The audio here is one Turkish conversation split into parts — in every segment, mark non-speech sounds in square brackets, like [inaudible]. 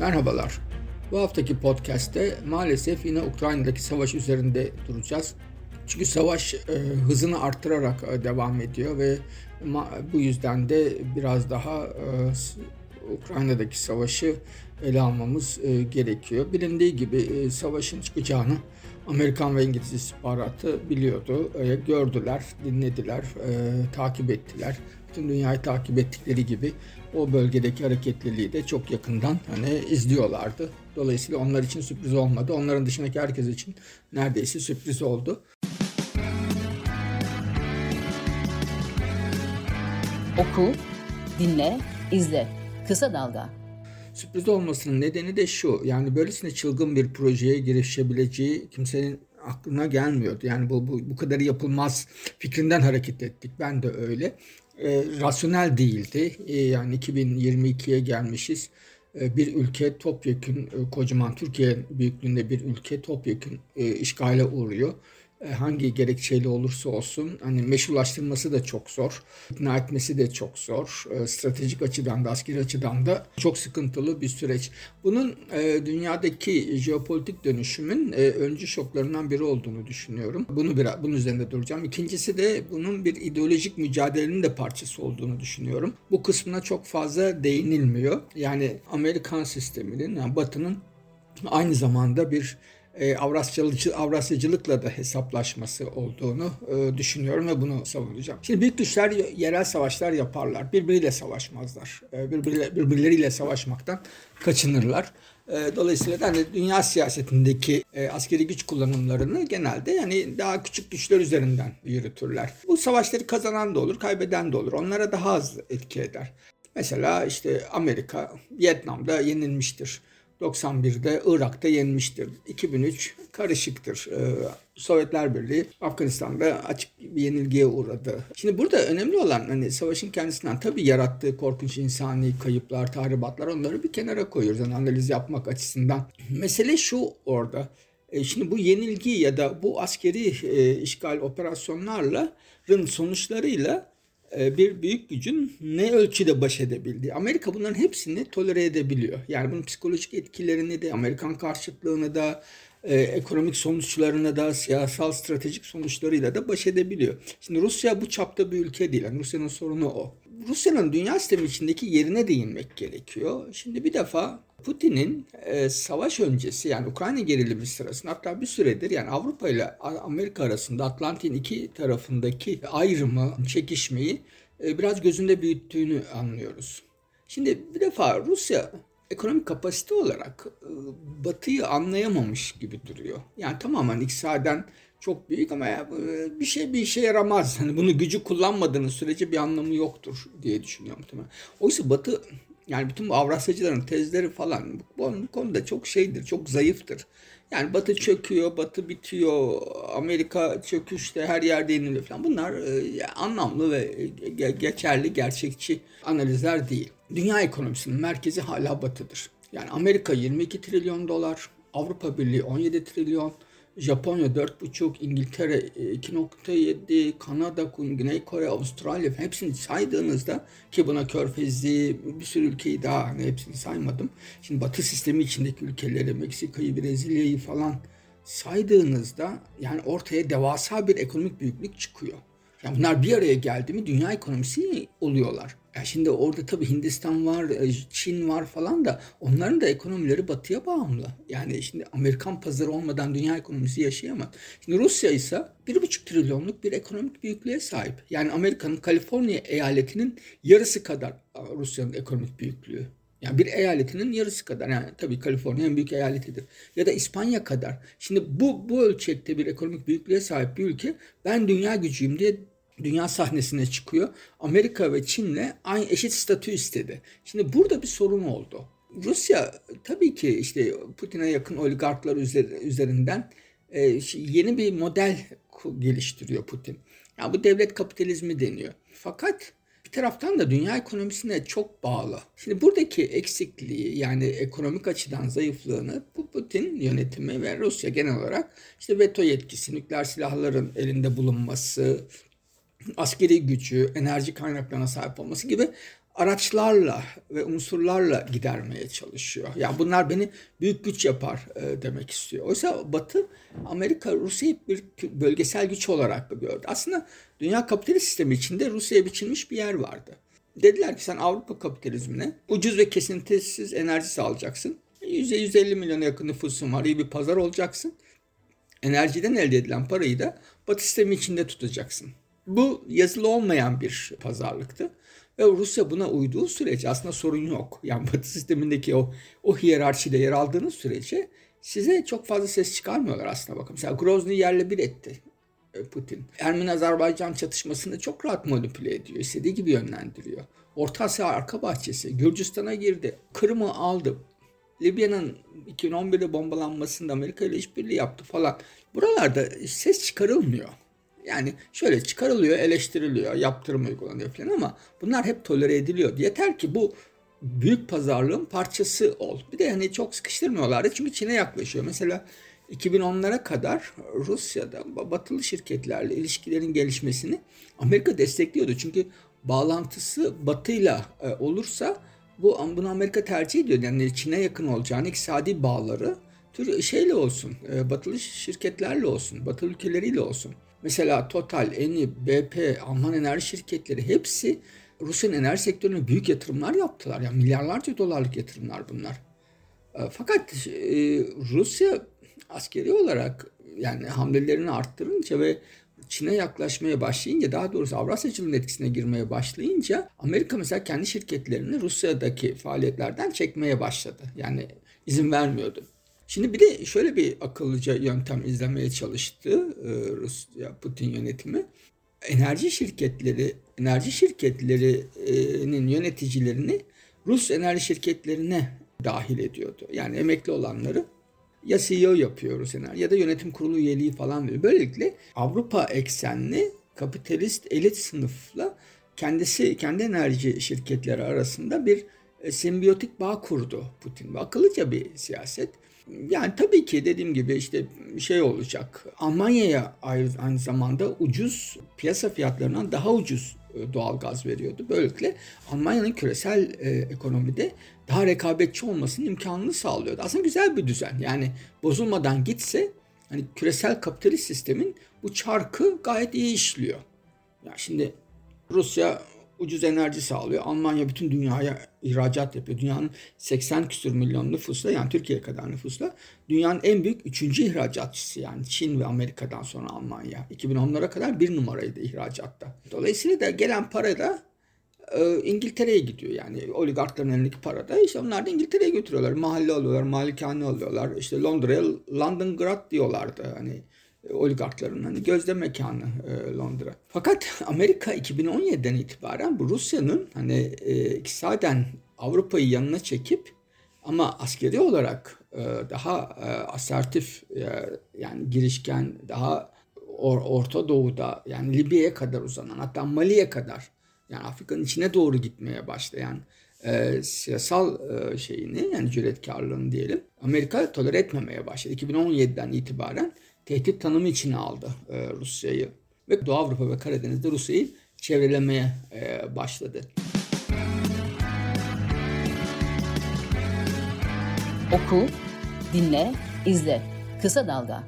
Merhabalar. Bu haftaki podcast'te maalesef yine Ukrayna'daki savaş üzerinde duracağız. Çünkü savaş e, hızını arttırarak e, devam ediyor ve bu yüzden de biraz daha e, Ukrayna'daki savaşı ele almamız e, gerekiyor. Bilindiği gibi e, savaşın çıkacağını Amerikan ve İngiliz istihbaratı biliyordu. E, gördüler, dinlediler, e, takip ettiler. Bütün dünyayı takip ettikleri gibi o bölgedeki hareketliliği de çok yakından hani izliyorlardı. Dolayısıyla onlar için sürpriz olmadı. Onların dışındaki herkes için neredeyse sürpriz oldu. Oku, dinle, izle. Kısa Dalga. Sürpriz olmasının nedeni de şu. Yani böylesine çılgın bir projeye girişebileceği kimsenin aklına gelmiyordu. Yani bu, bu, bu kadarı yapılmaz fikrinden hareket ettik. Ben de öyle. E, rasyonel değildi. E, yani 2022'ye gelmişiz. E, bir ülke topyekün, e, kocaman Türkiye büyüklüğünde bir ülke topyekün e, işgale uğruyor. E, hangi gerekçeyle olursa olsun hani meşrulaştırması da çok zor. ikna etmesi de çok zor. E, stratejik açıdan da askeri açıdan da çok sıkıntılı bir süreç. Bunun e, dünyadaki jeopolitik dönüşümün öncü şoklarından biri olduğunu düşünüyorum. Bunu biraz bunun üzerinde duracağım. İkincisi de bunun bir ideolojik mücadelenin de parçası olduğunu düşünüyorum. Bu kısmına çok fazla değinilmiyor. Yani Amerikan sisteminin, yani Batı'nın aynı zamanda bir e, Avrasyacılık, Avrasyacılıkla da hesaplaşması olduğunu e, düşünüyorum ve bunu savunacağım. Şimdi büyük güçler yerel savaşlar yaparlar. Birbiriyle savaşmazlar. E, birbirle, birbirleriyle savaşmaktan kaçınırlar. E, dolayısıyla da hani dünya siyasetindeki e, askeri güç kullanımlarını genelde yani daha küçük güçler üzerinden yürütürler. Bu savaşları kazanan da olur, kaybeden de olur. Onlara daha az etki eder. Mesela işte Amerika Vietnam'da yenilmiştir. 91'de Irak'ta yenmiştir. 2003 karışıktır. Ee, Sovyetler Birliği Afganistan'da açık bir yenilgiye uğradı. Şimdi burada önemli olan hani savaşın kendisinden tabii yarattığı korkunç insani kayıplar, tahribatlar onları bir kenara koyuyoruz yani analiz yapmak açısından. Mesele şu orada. E, şimdi bu yenilgi ya da bu askeri e, işgal operasyonlarla sonuçlarıyla bir büyük gücün ne ölçüde baş edebildiği. Amerika bunların hepsini tolere edebiliyor. Yani bunun psikolojik etkilerini de, Amerikan karşıtlığını da, e, ekonomik sonuçlarını da, siyasal stratejik sonuçlarıyla da baş edebiliyor. Şimdi Rusya bu çapta bir ülke değil. Yani Rusya'nın sorunu o. Rusya'nın dünya sistemi içindeki yerine değinmek gerekiyor. Şimdi bir defa Putin'in e, savaş öncesi yani Ukrayna gerilimi sırasında hatta bir süredir yani Avrupa ile Amerika arasında Atlantik'in iki tarafındaki ayrımı, çekişmeyi e, biraz gözünde büyüttüğünü anlıyoruz. Şimdi bir defa Rusya ekonomik kapasite olarak e, Batı'yı anlayamamış gibi duruyor. Yani tamamen iktisaden çok büyük ama e, bir şey bir işe yaramaz. [laughs] Hani bunu gücü kullanmadığınız sürece bir anlamı yoktur diye düşünüyorum. Oysa Batı yani bütün bu Avrasyacıların tezleri falan bu, bu konuda çok şeydir, çok zayıftır. Yani Batı çöküyor, Batı bitiyor, Amerika çöküşte her yerde yeniliyor falan. Bunlar e, anlamlı ve e, geçerli, gerçekçi analizler değil. Dünya ekonomisinin merkezi hala Batı'dır. Yani Amerika 22 trilyon dolar, Avrupa Birliği 17 trilyon, Japonya 4,5, İngiltere 2,7, e, Kanada, Güney Kore, Avustralya hepsini saydığınızda ki buna Körfez'i bir sürü ülkeyi daha hani hepsini saymadım. Şimdi Batı sistemi içindeki ülkeleri, Meksika'yı, Brezilya'yı falan saydığınızda yani ortaya devasa bir ekonomik büyüklük çıkıyor. Yani bunlar bir araya geldi mi dünya ekonomisi oluyorlar. Ya şimdi orada tabii Hindistan var, e, Çin var falan da onların da ekonomileri batıya bağımlı. Yani şimdi Amerikan pazarı olmadan dünya ekonomisi yaşayamaz. Şimdi Rusya ise 1,5 trilyonluk bir ekonomik büyüklüğe sahip. Yani Amerika'nın Kaliforniya eyaletinin yarısı kadar Rusya'nın ekonomik büyüklüğü. Yani bir eyaletinin yarısı kadar. Yani tabii Kaliforniya en büyük eyaletidir. Ya da İspanya kadar. Şimdi bu bu ölçekte bir ekonomik büyüklüğe sahip bir ülke ben dünya gücüyüm diye dünya sahnesine çıkıyor. Amerika ve Çin'le aynı eşit statü istedi. Şimdi burada bir sorun oldu. Rusya tabii ki işte Putin'e yakın oligarklar üzerinden e, yeni bir model geliştiriyor Putin. Yani bu devlet kapitalizmi deniyor. Fakat bir taraftan da dünya ekonomisine çok bağlı. Şimdi buradaki eksikliği yani ekonomik açıdan zayıflığını bu Putin yönetimi ve Rusya genel olarak işte veto yetkisi, nükleer silahların elinde bulunması, askeri gücü, enerji kaynaklarına sahip olması gibi araçlarla ve unsurlarla gidermeye çalışıyor. Yani bunlar beni büyük güç yapar e, demek istiyor. Oysa Batı Amerika Rusya'yı bir bölgesel güç olarak gördü. Aslında dünya kapitalist sistemi içinde Rusya'ya biçilmiş bir yer vardı. Dediler ki sen Avrupa kapitalizmine ucuz ve kesintisiz enerji sağlayacaksın. %150 milyona yakın nüfusun var. iyi bir pazar olacaksın. Enerjiden elde edilen parayı da Batı sistemi içinde tutacaksın. Bu yazılı olmayan bir pazarlıktı. Ve Rusya buna uyduğu sürece aslında sorun yok. Yani Batı sistemindeki o, o hiyerarşide yer aldığınız sürece size çok fazla ses çıkarmıyorlar aslında bakın. Mesela Grozny yerle bir etti e, Putin. Ermeni-Azerbaycan çatışmasını çok rahat manipüle ediyor. İstediği gibi yönlendiriyor. Orta Asya arka bahçesi. Gürcistan'a girdi. Kırım'ı aldı. Libya'nın 2011'de bombalanmasında Amerika ile işbirliği yaptı falan. Buralarda ses çıkarılmıyor. Yani şöyle çıkarılıyor, eleştiriliyor, yaptırım uygulanıyor falan ama bunlar hep tolere ediliyor. Yeter ki bu büyük pazarlığın parçası ol. Bir de hani çok sıkıştırmıyorlardı çünkü Çin'e yaklaşıyor. Mesela 2010'lara kadar Rusya'da batılı şirketlerle ilişkilerin gelişmesini Amerika destekliyordu. Çünkü bağlantısı batıyla e, olursa bu bunu Amerika tercih ediyor. Yani Çin'e yakın olacağını, iktisadi bağları tür şeyle olsun, e, batılı şirketlerle olsun, batılı ülkeleriyle olsun. Mesela Total, Eni, BP, Alman enerji şirketleri hepsi Rusya'nın enerji sektörüne büyük yatırımlar yaptılar. Yani milyarlarca dolarlık yatırımlar bunlar. E, fakat e, Rusya askeri olarak yani hamlelerini arttırınca ve Çin'e yaklaşmaya başlayınca daha doğrusu Avrasyacılığın etkisine girmeye başlayınca Amerika mesela kendi şirketlerini Rusya'daki faaliyetlerden çekmeye başladı. Yani izin vermiyordu. Şimdi bir de şöyle bir akıllıca yöntem izlemeye çalıştı e, Rusya Putin yönetimi. Enerji şirketleri, enerji şirketlerinin yöneticilerini Rus enerji şirketlerine dahil ediyordu. Yani emekli olanları ya CEO yapıyor Rus enerji ya da yönetim kurulu üyeliği falan veriyor. Böylelikle Avrupa eksenli kapitalist elit sınıfla kendisi kendi enerji şirketleri arasında bir e, simbiyotik bağ kurdu Putin. Akıllıca bir siyaset. Yani tabii ki dediğim gibi işte şey olacak. Almanya'ya aynı zamanda ucuz piyasa fiyatlarından daha ucuz e, doğal gaz veriyordu. Böylelikle Almanya'nın küresel e, ekonomide daha rekabetçi olmasının imkanını sağlıyordu. Aslında güzel bir düzen. Yani bozulmadan gitse hani küresel kapitalist sistemin bu çarkı gayet iyi işliyor. Ya şimdi Rusya ucuz enerji sağlıyor. Almanya bütün dünyaya ihracat yapıyor. Dünyanın 80 küsur milyon nüfusla yani Türkiye kadar nüfusla dünyanın en büyük üçüncü ihracatçısı yani Çin ve Amerika'dan sonra Almanya. 2010'lara kadar bir numaraydı ihracatta. Dolayısıyla da gelen para da e, İngiltere'ye gidiyor yani oligarkların elindeki para da işte onlar da İngiltere'ye götürüyorlar. Mahalle alıyorlar, malikane alıyorlar. İşte Londra'ya London Grad diyorlardı hani oligarkların hani gözde mekanı e, Londra. Fakat [laughs] Amerika 2017'den itibaren bu Rusya'nın hani e, iktisaden Avrupa'yı yanına çekip ama askeri olarak e, daha e, asertif e, yani girişken daha or, Orta Doğu'da yani Libya'ya kadar uzanan hatta Mali'ye kadar yani Afrika'nın içine doğru gitmeye başlayan e, siyasal e, şeyini yani cüretkarlığını diyelim Amerika tolere etmemeye başladı. 2017'den itibaren tehdit tanımı içine aldı e, Rusya'yı. Ve Doğu Avrupa ve Karadeniz'de Rusya'yı çevrelemeye e, başladı. Oku, dinle, izle. Kısa Dalga.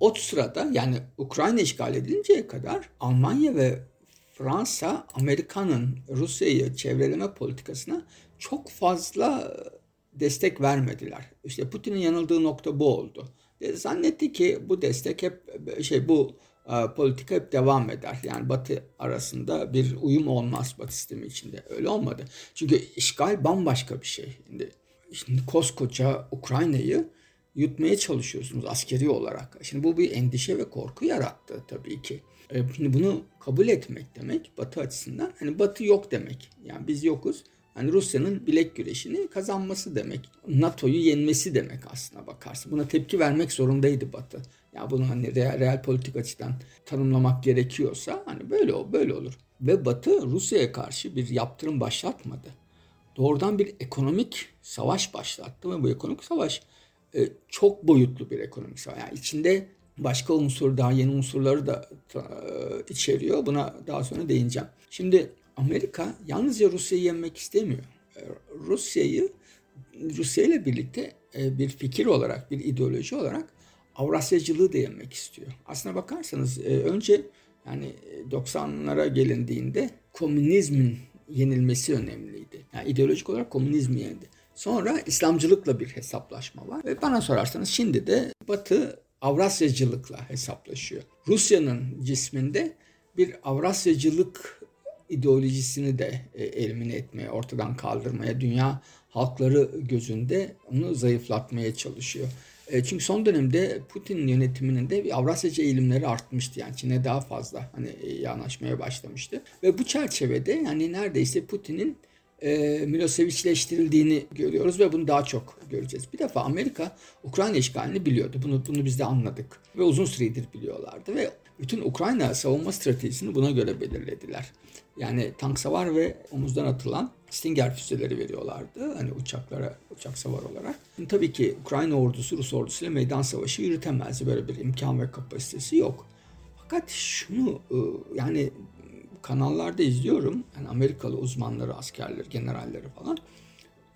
O sırada yani Ukrayna işgal edilinceye kadar Almanya ve Fransa Amerika'nın Rusya'yı çevreleme politikasına çok fazla destek vermediler. İşte Putin'in yanıldığı nokta bu oldu. E, zannetti ki bu destek hep şey bu e, politika hep devam eder. Yani Batı arasında bir uyum olmaz Batı sistemi içinde. Öyle olmadı. Çünkü işgal bambaşka bir şey. Şimdi, şimdi koskoca Ukrayna'yı yutmaya çalışıyorsunuz askeri olarak. Şimdi bu bir endişe ve korku yarattı tabii ki. E, şimdi bunu kabul etmek demek Batı açısından hani Batı yok demek. Yani biz yokuz. Yani Rusya'nın bilek güreşini kazanması demek. NATO'yu yenmesi demek aslına bakarsın. Buna tepki vermek zorundaydı Batı. Ya bunu hani real, real politik açıdan tanımlamak gerekiyorsa hani böyle böyle olur. Ve Batı Rusya'ya karşı bir yaptırım başlatmadı. Doğrudan bir ekonomik savaş başlattı ve bu ekonomik savaş e, çok boyutlu bir ekonomik savaş. Yani içinde başka unsur daha yeni unsurları da e, içeriyor. Buna daha sonra değineceğim. Şimdi Amerika yalnızca Rusya'yı yenmek istemiyor. E, Rusya'yı Rusya ile birlikte e, bir fikir olarak, bir ideoloji olarak Avrasyacılığı da yenmek istiyor. Aslına bakarsanız e, önce yani 90'lara gelindiğinde komünizmin yenilmesi önemliydi. Yani ideolojik olarak komünizmi yendi. Sonra İslamcılıkla bir hesaplaşma var. Ve bana sorarsanız şimdi de Batı Avrasyacılıkla hesaplaşıyor. Rusya'nın cisminde bir Avrasyacılık ideolojisini de e, elimine etmeye, ortadan kaldırmaya, dünya halkları gözünde onu zayıflatmaya çalışıyor. E, çünkü son dönemde Putin yönetiminin de Avrasyacı eğilimleri artmıştı. Yani Çin'e daha fazla hani e, yanaşmaya başlamıştı. Ve bu çerçevede yani neredeyse Putin'in e, Milosevic'leştirildiğini görüyoruz ve bunu daha çok göreceğiz. Bir defa Amerika Ukrayna işgalini biliyordu. Bunu bunu biz de anladık ve uzun süredir biliyorlardı ve bütün Ukrayna savunma stratejisini buna göre belirlediler. Yani tank savar ve omuzdan atılan Stinger füzeleri veriyorlardı. Hani uçaklara, uçak savar olarak. Şimdi tabii ki Ukrayna ordusu Rus ordusuyla meydan savaşı yürütemezdi. Böyle bir imkan ve kapasitesi yok. Fakat şunu e, yani kanallarda izliyorum. Yani Amerikalı uzmanları, askerleri, generalleri falan.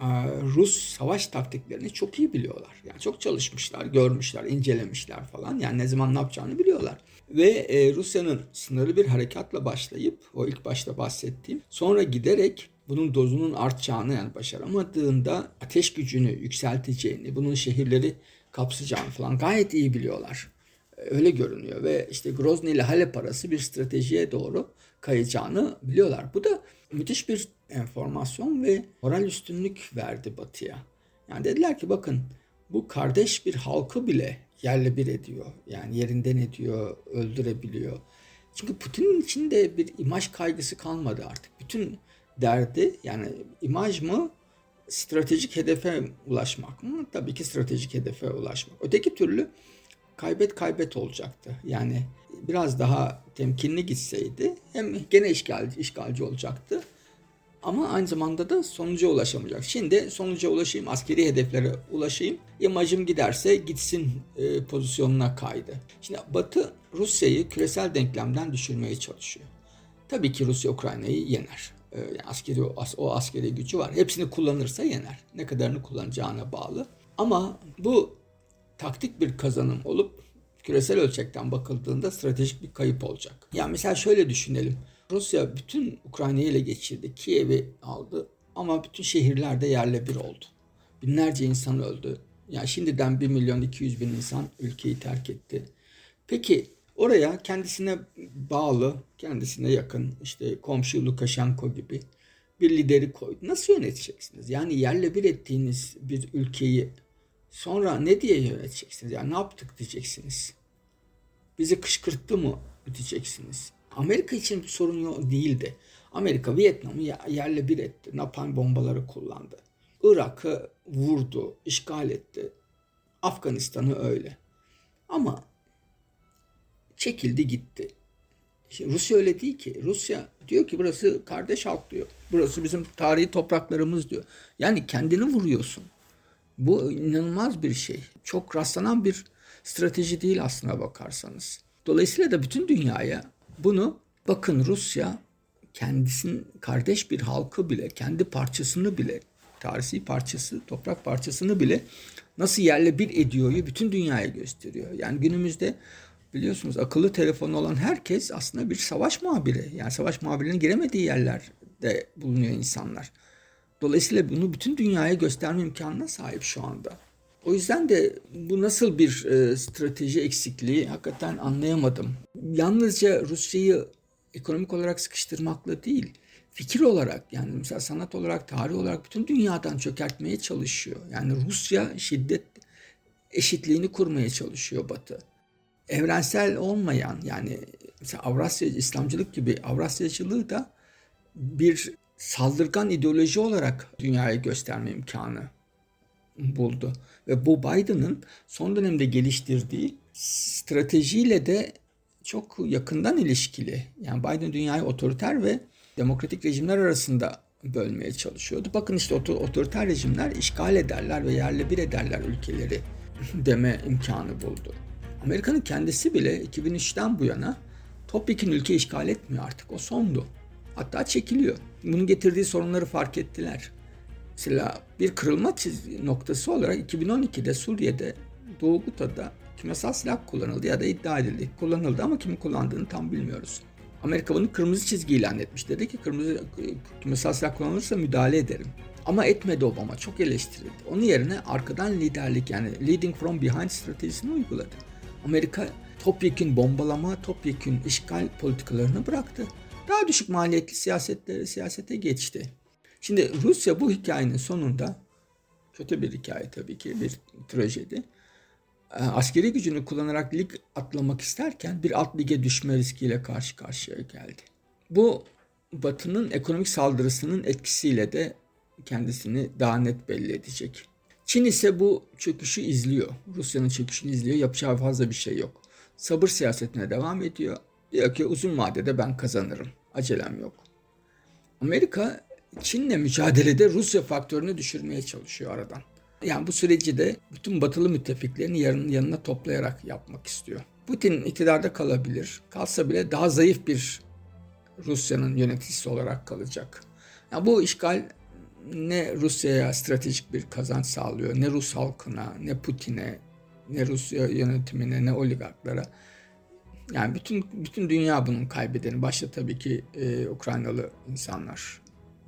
E, Rus savaş taktiklerini çok iyi biliyorlar. Yani çok çalışmışlar, görmüşler, incelemişler falan. Yani ne zaman ne yapacağını biliyorlar. Ve e, Rusya'nın sınırlı bir harekatla başlayıp o ilk başta bahsettiğim sonra giderek bunun dozunun artacağını yani başaramadığında ateş gücünü yükselteceğini, bunun şehirleri kapsayacağını falan gayet iyi biliyorlar. Öyle görünüyor ve işte Grozny ile Halep arası bir stratejiye doğru kayacağını biliyorlar. Bu da müthiş bir enformasyon ve moral üstünlük verdi Batı'ya. Yani dediler ki bakın bu kardeş bir halkı bile yerle bir ediyor. Yani yerinden ediyor, öldürebiliyor. Çünkü Putin'in içinde bir imaj kaygısı kalmadı artık. Bütün derdi yani imaj mı stratejik hedefe ulaşmak mı? Tabii ki stratejik hedefe ulaşmak. Öteki türlü kaybet kaybet olacaktı. Yani biraz daha temkinli gitseydi hem gene işgalci, işgalci olacaktı ama aynı zamanda da sonuca ulaşamayacak. Şimdi sonuca ulaşayım, askeri hedeflere ulaşayım. İmajım giderse gitsin e, pozisyonuna kaydı. Şimdi Batı Rusya'yı küresel denklemden düşürmeye çalışıyor. Tabii ki Rusya Ukrayna'yı yener. E, yani askeri o, o askeri gücü var. Hepsini kullanırsa yener. Ne kadarını kullanacağına bağlı. Ama bu taktik bir kazanım olup küresel ölçekten bakıldığında stratejik bir kayıp olacak. Yani mesela şöyle düşünelim. Rusya bütün Ukrayna'yı ele geçirdi. Kiev'i aldı ama bütün şehirlerde yerle bir oldu. Binlerce insan öldü. Yani şimdiden 1 milyon 200 bin insan ülkeyi terk etti. Peki oraya kendisine bağlı, kendisine yakın işte komşu Lukashenko gibi bir lideri koydu. Nasıl yöneteceksiniz? Yani yerle bir ettiğiniz bir ülkeyi sonra ne diye yöneteceksiniz? Yani ne yaptık diyeceksiniz? Bizi kışkırttı mı diyeceksiniz? Amerika için sorun yok değildi. Amerika Vietnam'ı yerle bir etti. Napalm bombaları kullandı. Irak'ı vurdu, işgal etti. Afganistan'ı öyle. Ama çekildi gitti. Şimdi Rusya öyle değil ki. Rusya diyor ki burası kardeş halk diyor. Burası bizim tarihi topraklarımız diyor. Yani kendini vuruyorsun. Bu inanılmaz bir şey. Çok rastlanan bir strateji değil aslına bakarsanız. Dolayısıyla da bütün dünyaya bunu bakın Rusya kendisinin kardeş bir halkı bile, kendi parçasını bile, tarihi parçası, toprak parçasını bile nasıl yerle bir ediyoryu bütün dünyaya gösteriyor. Yani günümüzde biliyorsunuz akıllı telefonu olan herkes aslında bir savaş muhabiri. Yani savaş muhabirinin giremediği yerlerde bulunuyor insanlar. Dolayısıyla bunu bütün dünyaya gösterme imkanına sahip şu anda. O yüzden de bu nasıl bir e, strateji eksikliği hakikaten anlayamadım. Yalnızca Rusya'yı ekonomik olarak sıkıştırmakla değil, fikir olarak yani mesela sanat olarak, tarih olarak bütün dünyadan çökertmeye çalışıyor. Yani Rusya şiddet eşitliğini kurmaya çalışıyor Batı. Evrensel olmayan yani mesela Avrasya İslamcılık gibi Avrasyacılığı da bir saldırgan ideoloji olarak dünyaya gösterme imkanı buldu. Ve bu Biden'ın son dönemde geliştirdiği stratejiyle de çok yakından ilişkili. Yani Biden dünyayı otoriter ve demokratik rejimler arasında bölmeye çalışıyordu. Bakın işte otoriter rejimler işgal ederler ve yerle bir ederler ülkeleri [laughs] deme imkanı buldu. Amerika'nın kendisi bile 2003'ten bu yana topyekun ülke işgal etmiyor artık. O sondu. Hatta çekiliyor. Bunun getirdiği sorunları fark ettiler. Mesela bir kırılma çizgi noktası olarak 2012'de Suriye'de Doğu Guta'da kimyasal silah kullanıldı ya da iddia edildi. Kullanıldı ama kimin kullandığını tam bilmiyoruz. Amerika bunu kırmızı çizgi ilan etmiş. Dedi ki kırmızı kimyasal silah kullanılırsa müdahale ederim. Ama etmedi Obama. Çok eleştirildi. Onun yerine arkadan liderlik yani leading from behind stratejisini uyguladı. Amerika topyekün bombalama, topyekün işgal politikalarını bıraktı. Daha düşük maliyetli siyasetlere, siyasete geçti. Şimdi Rusya bu hikayenin sonunda kötü bir hikaye tabii ki bir trajedi. Ee, askeri gücünü kullanarak lig atlamak isterken bir alt lige düşme riskiyle karşı karşıya geldi. Bu Batı'nın ekonomik saldırısının etkisiyle de kendisini daha net belli edecek. Çin ise bu çöküşü izliyor. Rusya'nın çöküşünü izliyor. Yapacağı fazla bir şey yok. Sabır siyasetine devam ediyor. Diyor ki uzun vadede ben kazanırım. Acelem yok. Amerika Çin'le mücadelede Rusya faktörünü düşürmeye çalışıyor aradan. Yani bu süreci de bütün batılı müttefiklerini yarın yanına toplayarak yapmak istiyor. Putin iktidarda kalabilir. Kalsa bile daha zayıf bir Rusya'nın yöneticisi olarak kalacak. Yani bu işgal ne Rusya'ya stratejik bir kazanç sağlıyor, ne Rus halkına, ne Putin'e, ne Rusya yönetimine, ne oligarklara. Yani bütün bütün dünya bunun kaybedeni. Başta tabii ki e, Ukraynalı insanlar